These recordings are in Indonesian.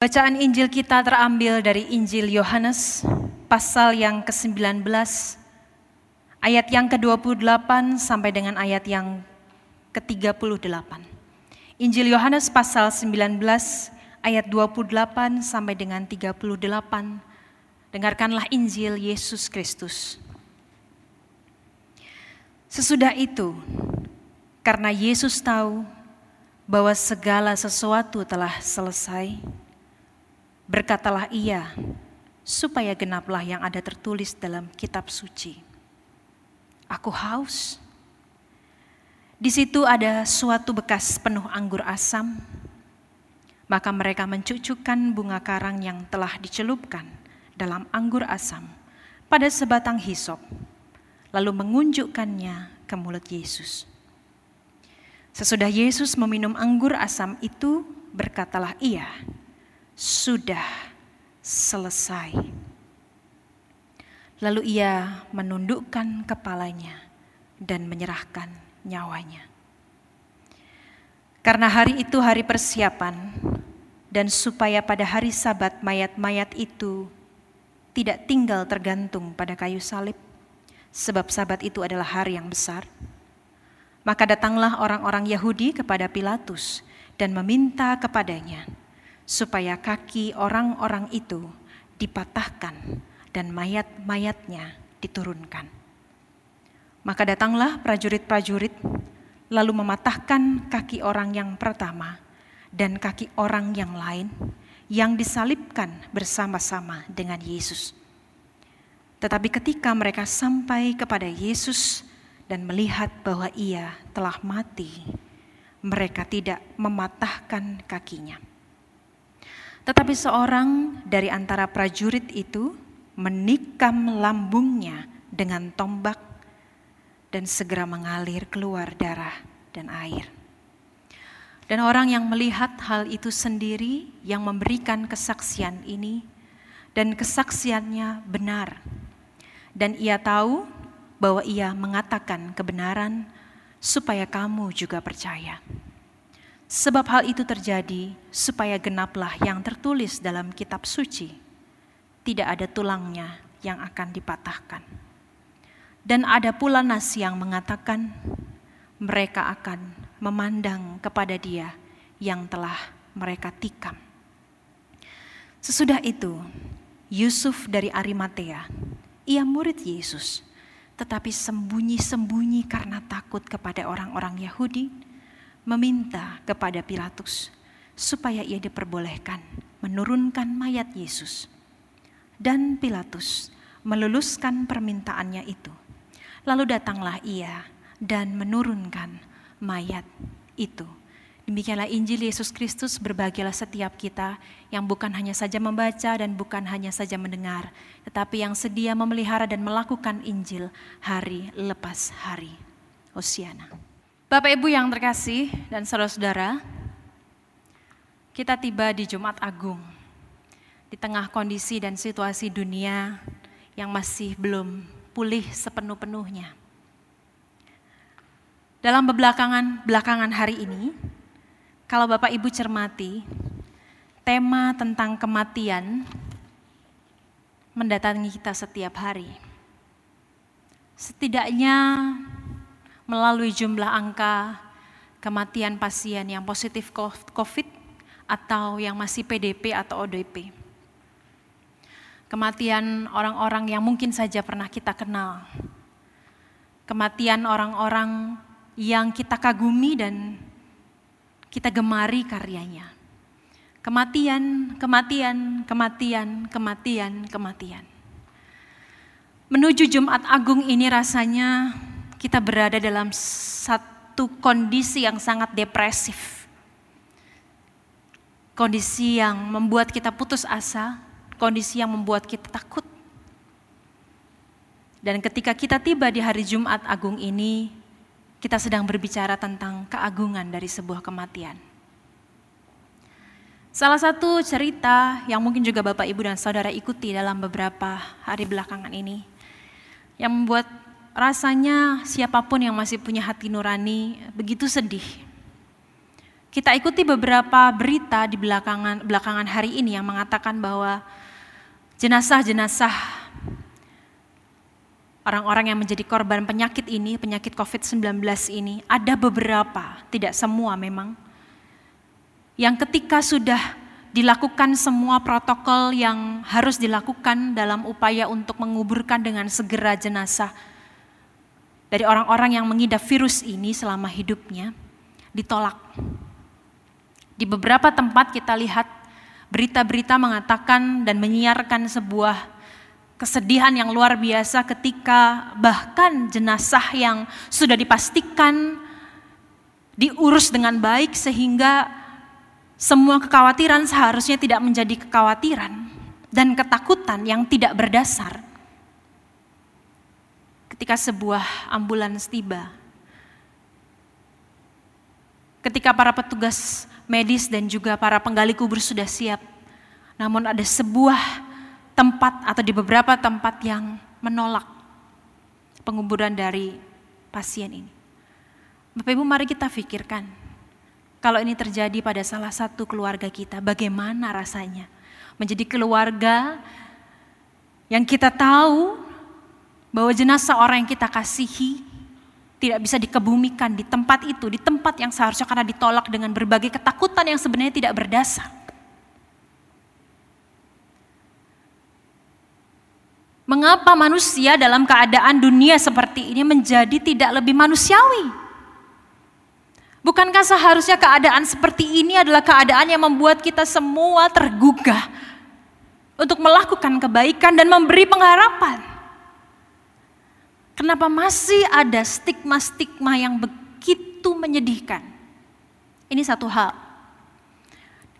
Bacaan Injil kita terambil dari Injil Yohanes pasal yang ke-19 ayat yang ke-28 sampai dengan ayat yang ke-38. Injil Yohanes pasal 19 ayat 28 sampai dengan 38. Dengarkanlah Injil Yesus Kristus. Sesudah itu, karena Yesus tahu bahwa segala sesuatu telah selesai, Berkatalah ia, supaya genaplah yang ada tertulis dalam kitab suci. Aku haus. Di situ ada suatu bekas penuh anggur asam. Maka mereka mencucukkan bunga karang yang telah dicelupkan dalam anggur asam pada sebatang hisop, lalu mengunjukkannya ke mulut Yesus. Sesudah Yesus meminum anggur asam itu, berkatalah ia, sudah selesai. Lalu ia menundukkan kepalanya dan menyerahkan nyawanya. Karena hari itu hari persiapan, dan supaya pada hari Sabat mayat-mayat itu tidak tinggal tergantung pada kayu salib, sebab Sabat itu adalah hari yang besar. Maka datanglah orang-orang Yahudi kepada Pilatus dan meminta kepadanya supaya kaki orang-orang itu dipatahkan dan mayat-mayatnya diturunkan. Maka datanglah prajurit-prajurit lalu mematahkan kaki orang yang pertama dan kaki orang yang lain yang disalibkan bersama-sama dengan Yesus. Tetapi ketika mereka sampai kepada Yesus dan melihat bahwa ia telah mati, mereka tidak mematahkan kakinya tetapi seorang dari antara prajurit itu menikam lambungnya dengan tombak dan segera mengalir keluar darah dan air. Dan orang yang melihat hal itu sendiri yang memberikan kesaksian ini dan kesaksiannya benar. Dan ia tahu bahwa ia mengatakan kebenaran supaya kamu juga percaya. Sebab hal itu terjadi supaya genaplah yang tertulis dalam kitab suci. Tidak ada tulangnya yang akan dipatahkan. Dan ada pula nas yang mengatakan mereka akan memandang kepada dia yang telah mereka tikam. Sesudah itu, Yusuf dari Arimatea, ia murid Yesus, tetapi sembunyi-sembunyi karena takut kepada orang-orang Yahudi, meminta kepada Pilatus supaya ia diperbolehkan menurunkan mayat Yesus. Dan Pilatus meluluskan permintaannya itu. Lalu datanglah ia dan menurunkan mayat itu. Demikianlah Injil Yesus Kristus berbahagialah setiap kita yang bukan hanya saja membaca dan bukan hanya saja mendengar, tetapi yang sedia memelihara dan melakukan Injil hari lepas hari. Hosiana. Bapak Ibu yang terkasih dan saudara-saudara, kita tiba di Jumat Agung di tengah kondisi dan situasi dunia yang masih belum pulih sepenuh-penuhnya. Dalam belakangan belakangan hari ini, kalau Bapak Ibu cermati, tema tentang kematian mendatangi kita setiap hari. Setidaknya melalui jumlah angka kematian pasien yang positif COVID atau yang masih PDP atau ODP. Kematian orang-orang yang mungkin saja pernah kita kenal. Kematian orang-orang yang kita kagumi dan kita gemari karyanya. Kematian, kematian, kematian, kematian, kematian. Menuju Jumat Agung ini rasanya kita berada dalam satu kondisi yang sangat depresif. Kondisi yang membuat kita putus asa, kondisi yang membuat kita takut. Dan ketika kita tiba di hari Jumat Agung ini, kita sedang berbicara tentang keagungan dari sebuah kematian. Salah satu cerita yang mungkin juga Bapak, Ibu, dan Saudara ikuti dalam beberapa hari belakangan ini, yang membuat rasanya siapa pun yang masih punya hati nurani begitu sedih. Kita ikuti beberapa berita di belakangan belakangan hari ini yang mengatakan bahwa jenazah-jenazah orang-orang yang menjadi korban penyakit ini, penyakit COVID-19 ini, ada beberapa, tidak semua memang, yang ketika sudah dilakukan semua protokol yang harus dilakukan dalam upaya untuk menguburkan dengan segera jenazah dari orang-orang yang mengidap virus ini selama hidupnya, ditolak di beberapa tempat kita lihat berita-berita mengatakan dan menyiarkan sebuah kesedihan yang luar biasa ketika bahkan jenazah yang sudah dipastikan diurus dengan baik sehingga semua kekhawatiran seharusnya tidak menjadi kekhawatiran dan ketakutan yang tidak berdasar. Ketika sebuah ambulans tiba, ketika para petugas medis dan juga para penggali kubur sudah siap. Namun ada sebuah tempat atau di beberapa tempat yang menolak penguburan dari pasien ini. Bapak Ibu mari kita pikirkan, kalau ini terjadi pada salah satu keluarga kita, bagaimana rasanya menjadi keluarga yang kita tahu bahwa jenazah orang yang kita kasihi tidak bisa dikebumikan di tempat itu, di tempat yang seharusnya karena ditolak dengan berbagai ketakutan yang sebenarnya tidak berdasar. Mengapa manusia dalam keadaan dunia seperti ini menjadi tidak lebih manusiawi? Bukankah seharusnya keadaan seperti ini adalah keadaan yang membuat kita semua tergugah untuk melakukan kebaikan dan memberi pengharapan? Kenapa masih ada stigma-stigma yang begitu menyedihkan? Ini satu hal.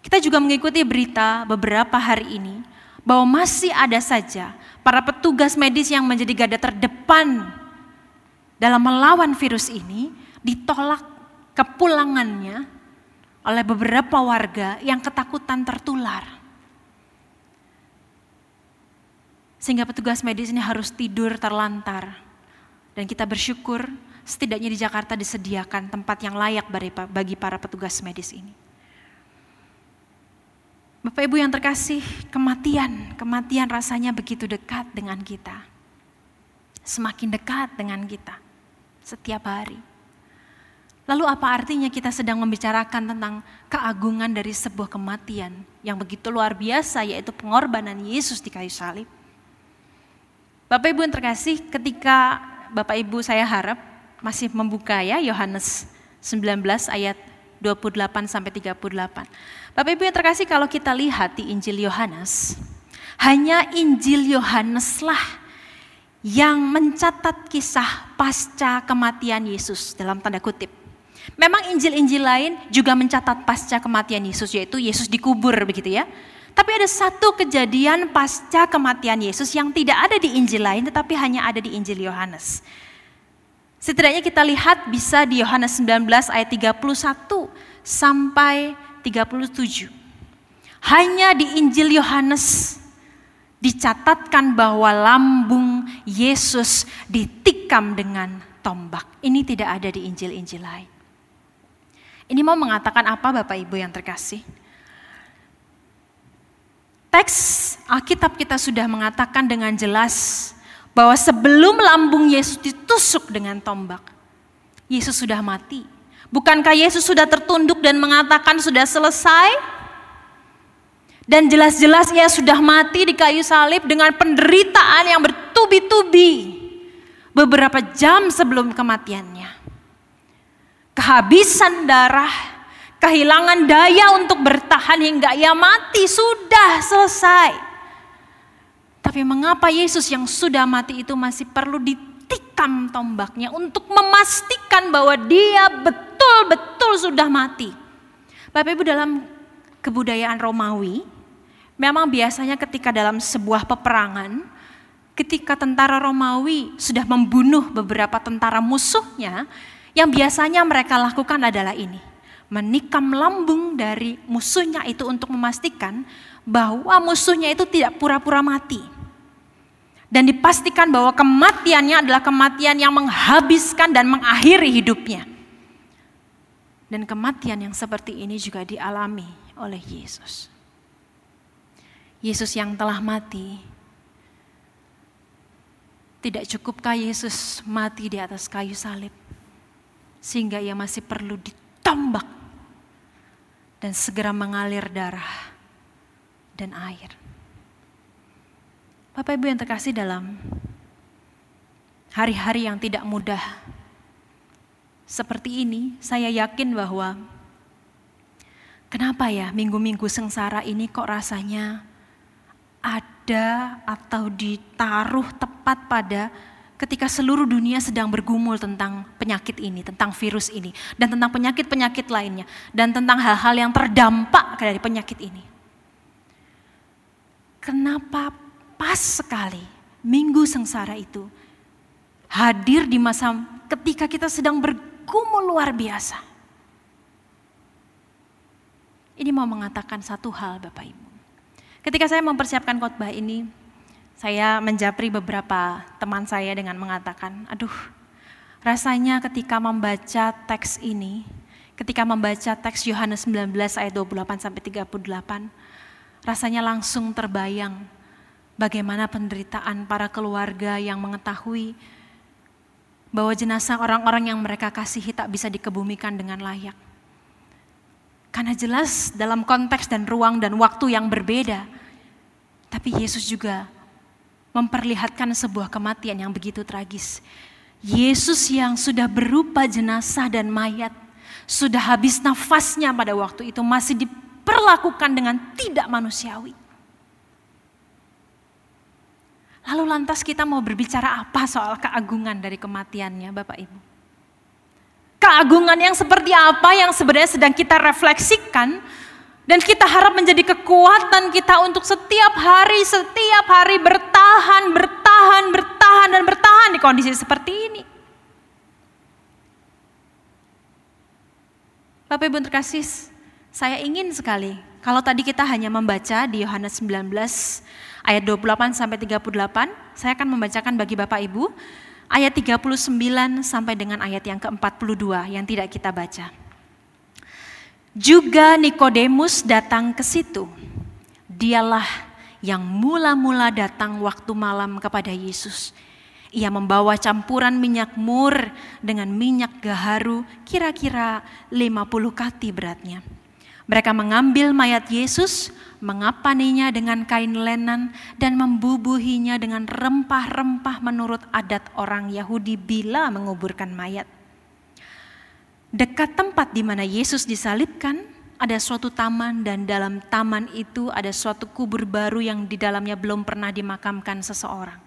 Kita juga mengikuti berita beberapa hari ini bahwa masih ada saja para petugas medis yang menjadi garda terdepan dalam melawan virus ini ditolak kepulangannya oleh beberapa warga yang ketakutan tertular. Sehingga petugas medis ini harus tidur terlantar dan kita bersyukur setidaknya di Jakarta disediakan tempat yang layak bagi para petugas medis ini. Bapak Ibu yang terkasih, kematian, kematian rasanya begitu dekat dengan kita. Semakin dekat dengan kita setiap hari. Lalu apa artinya kita sedang membicarakan tentang keagungan dari sebuah kematian yang begitu luar biasa yaitu pengorbanan Yesus di kayu salib? Bapak Ibu yang terkasih, ketika Bapak Ibu saya harap masih membuka ya Yohanes 19 ayat 28 sampai 38. Bapak Ibu yang terkasih kalau kita lihat di Injil Yohanes, hanya Injil Yohaneslah yang mencatat kisah pasca kematian Yesus dalam tanda kutip. Memang Injil-Injil lain juga mencatat pasca kematian Yesus yaitu Yesus dikubur begitu ya. Tapi ada satu kejadian pasca kematian Yesus yang tidak ada di Injil lain tetapi hanya ada di Injil Yohanes. Setidaknya kita lihat bisa di Yohanes 19 ayat 31 sampai 37. Hanya di Injil Yohanes dicatatkan bahwa lambung Yesus ditikam dengan tombak. Ini tidak ada di Injil-Injil lain. Ini mau mengatakan apa Bapak Ibu yang terkasih? Teks Alkitab kita sudah mengatakan dengan jelas bahwa sebelum lambung Yesus ditusuk dengan tombak, Yesus sudah mati. Bukankah Yesus sudah tertunduk dan mengatakan sudah selesai? Dan jelas-jelas ia sudah mati di kayu salib dengan penderitaan yang bertubi-tubi beberapa jam sebelum kematiannya. Kehabisan darah, kehilangan daya untuk bertahan hingga ia mati, sudah selesai. Tapi mengapa Yesus yang sudah mati itu masih perlu ditikam tombaknya untuk memastikan bahwa dia betul-betul sudah mati. Bapak Ibu dalam kebudayaan Romawi, memang biasanya ketika dalam sebuah peperangan, ketika tentara Romawi sudah membunuh beberapa tentara musuhnya, yang biasanya mereka lakukan adalah ini menikam lambung dari musuhnya itu untuk memastikan bahwa musuhnya itu tidak pura-pura mati. Dan dipastikan bahwa kematiannya adalah kematian yang menghabiskan dan mengakhiri hidupnya. Dan kematian yang seperti ini juga dialami oleh Yesus. Yesus yang telah mati, tidak cukupkah Yesus mati di atas kayu salib, sehingga ia masih perlu ditombak dan segera mengalir darah dan air. Bapak Ibu yang terkasih dalam hari-hari yang tidak mudah seperti ini, saya yakin bahwa kenapa ya minggu-minggu sengsara ini kok rasanya ada atau ditaruh tepat pada ketika seluruh dunia sedang bergumul tentang penyakit ini, tentang virus ini, dan tentang penyakit-penyakit lainnya, dan tentang hal-hal yang terdampak dari penyakit ini. Kenapa pas sekali minggu sengsara itu hadir di masa ketika kita sedang ber, bergumul luar biasa. Ini mau mengatakan satu hal Bapak Ibu. Ketika saya mempersiapkan khotbah ini, saya menjapri beberapa teman saya dengan mengatakan, aduh rasanya ketika membaca teks ini, ketika membaca teks Yohanes 19 ayat 28 sampai 38, rasanya langsung terbayang bagaimana penderitaan para keluarga yang mengetahui bahwa jenazah orang-orang yang mereka kasihi tak bisa dikebumikan dengan layak. Karena jelas dalam konteks dan ruang dan waktu yang berbeda, tapi Yesus juga memperlihatkan sebuah kematian yang begitu tragis. Yesus yang sudah berupa jenazah dan mayat, sudah habis nafasnya pada waktu itu masih diperlakukan dengan tidak manusiawi. Lalu lantas kita mau berbicara apa soal keagungan dari kematiannya Bapak Ibu? Keagungan yang seperti apa yang sebenarnya sedang kita refleksikan dan kita harap menjadi kekuatan kita untuk setiap hari, setiap hari bertahan, bertahan, bertahan, dan bertahan di kondisi seperti ini. Bapak Ibu terkasih, saya ingin sekali kalau tadi kita hanya membaca di Yohanes 19 ayat 28 sampai 38, saya akan membacakan bagi Bapak Ibu ayat 39 sampai dengan ayat yang ke-42 yang tidak kita baca. Juga Nikodemus datang ke situ. Dialah yang mula-mula datang waktu malam kepada Yesus. Ia membawa campuran minyak mur dengan minyak gaharu kira-kira 50 kati beratnya. Mereka mengambil mayat Yesus, mengapaninya dengan kain lenan dan membubuhinya dengan rempah-rempah menurut adat orang Yahudi bila menguburkan mayat. Dekat tempat di mana Yesus disalibkan, ada suatu taman dan dalam taman itu ada suatu kubur baru yang di dalamnya belum pernah dimakamkan seseorang.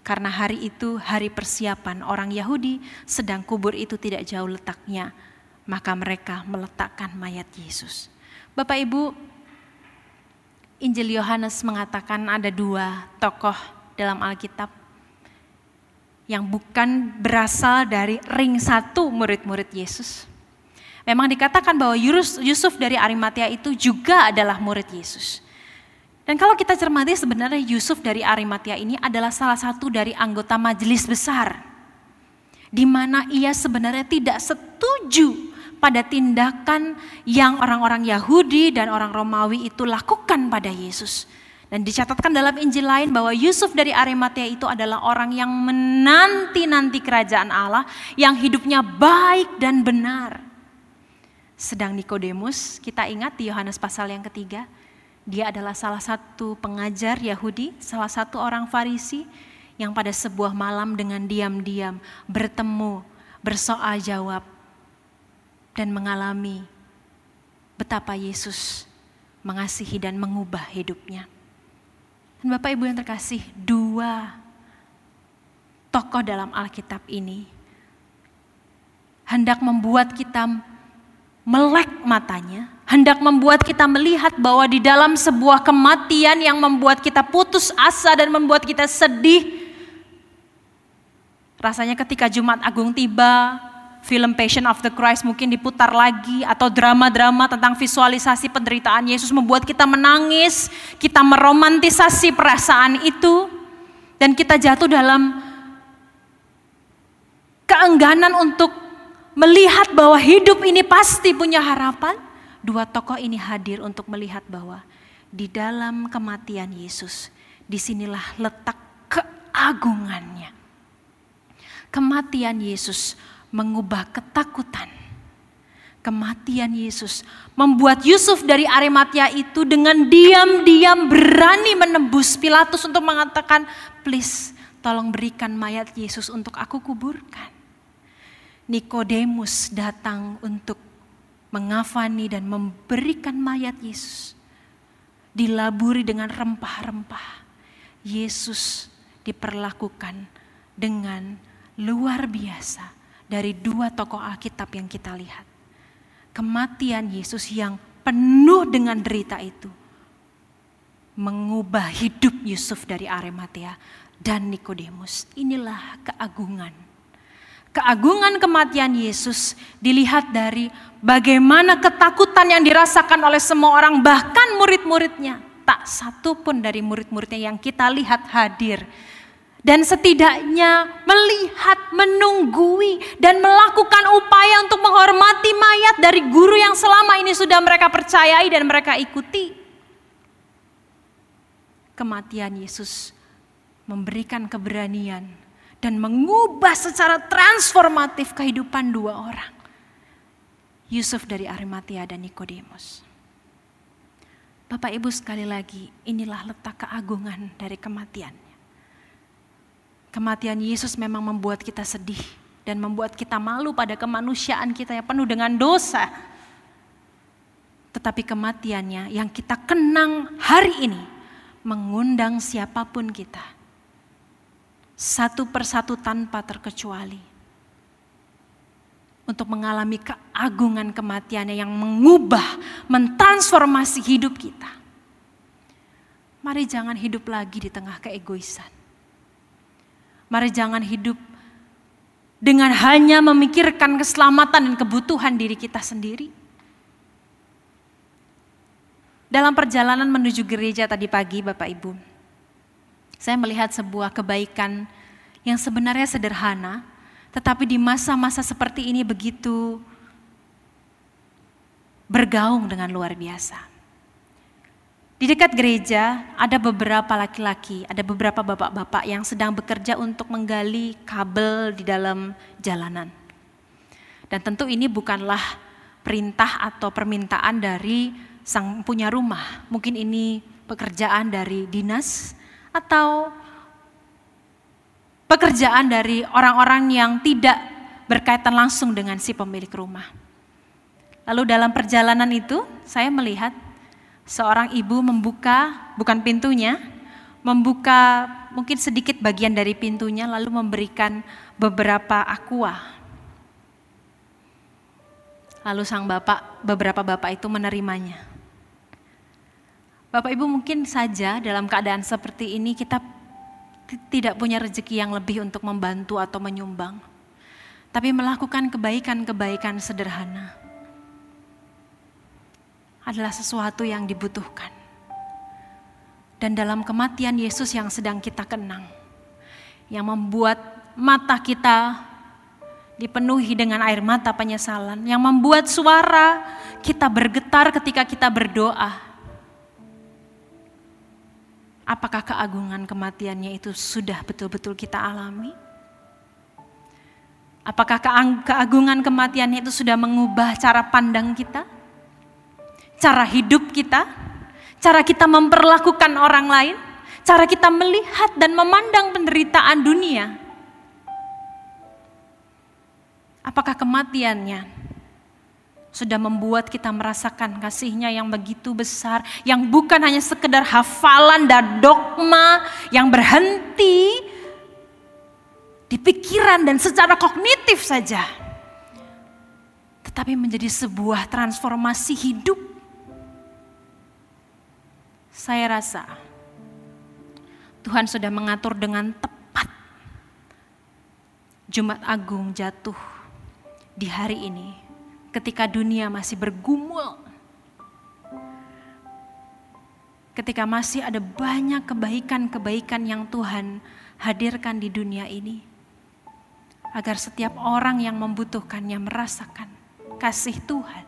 Karena hari itu hari persiapan orang Yahudi, sedang kubur itu tidak jauh letaknya, maka mereka meletakkan mayat Yesus. Bapak Ibu, Injil Yohanes mengatakan ada dua tokoh dalam Alkitab yang bukan berasal dari ring satu murid-murid Yesus. Memang dikatakan bahwa Yusuf dari Arimatia itu juga adalah murid Yesus. Dan kalau kita cermati sebenarnya Yusuf dari Arimatia ini adalah salah satu dari anggota majelis besar. Di mana ia sebenarnya tidak setuju pada tindakan yang orang-orang Yahudi dan orang Romawi itu lakukan pada Yesus. Dan dicatatkan dalam Injil lain bahwa Yusuf dari Arimatea itu adalah orang yang menanti-nanti kerajaan Allah, yang hidupnya baik dan benar. Sedang Nikodemus, kita ingat di Yohanes pasal yang ketiga, dia adalah salah satu pengajar Yahudi, salah satu orang Farisi yang pada sebuah malam dengan diam-diam bertemu, bersoal jawab dan mengalami betapa Yesus mengasihi dan mengubah hidupnya. Dan Bapak Ibu yang terkasih, dua tokoh dalam Alkitab ini hendak membuat kita melek matanya, hendak membuat kita melihat bahwa di dalam sebuah kematian yang membuat kita putus asa dan membuat kita sedih. Rasanya ketika Jumat Agung tiba, film Passion of the Christ mungkin diputar lagi atau drama-drama tentang visualisasi penderitaan Yesus membuat kita menangis, kita meromantisasi perasaan itu dan kita jatuh dalam keengganan untuk melihat bahwa hidup ini pasti punya harapan, dua tokoh ini hadir untuk melihat bahwa di dalam kematian Yesus, di sinilah letak keagungannya. Kematian Yesus mengubah ketakutan. Kematian Yesus membuat Yusuf dari Arimatia itu dengan diam-diam berani menembus Pilatus untuk mengatakan, "Please, tolong berikan mayat Yesus untuk aku kuburkan." Nikodemus datang untuk mengafani dan memberikan mayat Yesus. Dilaburi dengan rempah-rempah. Yesus diperlakukan dengan luar biasa dari dua tokoh Alkitab yang kita lihat. Kematian Yesus yang penuh dengan derita itu mengubah hidup Yusuf dari Arimatea dan Nikodemus. Inilah keagungan keagungan kematian Yesus dilihat dari bagaimana ketakutan yang dirasakan oleh semua orang, bahkan murid-muridnya. Tak satu pun dari murid-muridnya yang kita lihat hadir. Dan setidaknya melihat, menunggui, dan melakukan upaya untuk menghormati mayat dari guru yang selama ini sudah mereka percayai dan mereka ikuti. Kematian Yesus memberikan keberanian dan mengubah secara transformatif kehidupan dua orang. Yusuf dari Arimatia dan Nikodemus. Bapak Ibu sekali lagi, inilah letak keagungan dari kematiannya. Kematian Yesus memang membuat kita sedih dan membuat kita malu pada kemanusiaan kita yang penuh dengan dosa. Tetapi kematiannya yang kita kenang hari ini mengundang siapa pun kita satu persatu tanpa terkecuali. Untuk mengalami keagungan kematiannya yang mengubah, mentransformasi hidup kita. Mari jangan hidup lagi di tengah keegoisan. Mari jangan hidup dengan hanya memikirkan keselamatan dan kebutuhan diri kita sendiri. Dalam perjalanan menuju gereja tadi pagi Bapak Ibu, saya melihat sebuah kebaikan yang sebenarnya sederhana, tetapi di masa-masa seperti ini begitu bergaung dengan luar biasa. Di dekat gereja ada beberapa laki-laki, ada beberapa bapak-bapak yang sedang bekerja untuk menggali kabel di dalam jalanan. Dan tentu ini bukanlah perintah atau permintaan dari sang punya rumah. Mungkin ini pekerjaan dari dinas atau pekerjaan dari orang-orang yang tidak berkaitan langsung dengan si pemilik rumah. Lalu dalam perjalanan itu saya melihat seorang ibu membuka bukan pintunya, membuka mungkin sedikit bagian dari pintunya lalu memberikan beberapa aqua. Lalu sang bapak, beberapa bapak itu menerimanya. Bapak Ibu mungkin saja dalam keadaan seperti ini kita tidak punya rezeki yang lebih untuk membantu atau menyumbang. Tapi melakukan kebaikan-kebaikan sederhana adalah sesuatu yang dibutuhkan. Dan dalam kematian Yesus yang sedang kita kenang, yang membuat mata kita dipenuhi dengan air mata penyesalan, yang membuat suara kita bergetar ketika kita berdoa, Apakah keagungan kematiannya itu sudah betul-betul kita alami? Apakah keagungan kematiannya itu sudah mengubah cara pandang kita? Cara hidup kita? Cara kita memperlakukan orang lain? Cara kita melihat dan memandang penderitaan dunia? Apakah kematiannya sudah membuat kita merasakan kasihnya yang begitu besar, yang bukan hanya sekedar hafalan dan dogma yang berhenti di pikiran dan secara kognitif saja, tetapi menjadi sebuah transformasi hidup. Saya rasa Tuhan sudah mengatur dengan tepat Jumat Agung jatuh di hari ini ketika dunia masih bergumul. Ketika masih ada banyak kebaikan-kebaikan yang Tuhan hadirkan di dunia ini. agar setiap orang yang membutuhkannya merasakan kasih Tuhan,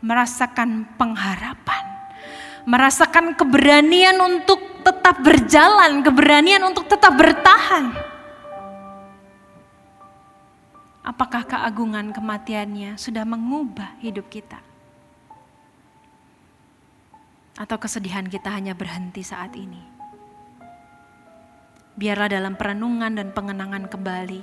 merasakan pengharapan, merasakan keberanian untuk tetap berjalan, keberanian untuk tetap bertahan. Apakah keagungan kematiannya sudah mengubah hidup kita? Atau kesedihan kita hanya berhenti saat ini? Biarlah dalam perenungan dan pengenangan kembali,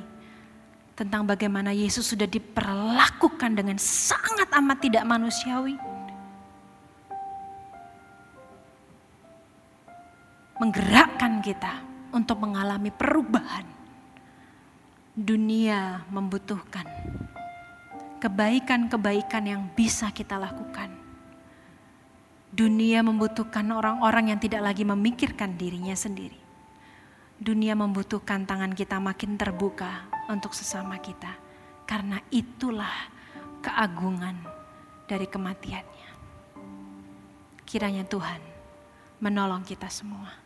tentang bagaimana Yesus sudah diperlakukan dengan sangat amat tidak manusiawi. Menggerakkan kita untuk mengalami perubahan. Dunia membutuhkan kebaikan-kebaikan yang bisa kita lakukan. Dunia membutuhkan orang-orang yang tidak lagi memikirkan dirinya sendiri. Dunia membutuhkan tangan kita makin terbuka untuk sesama kita. Karena itulah keagungan dari kematiannya. Kiranya Tuhan menolong kita semua.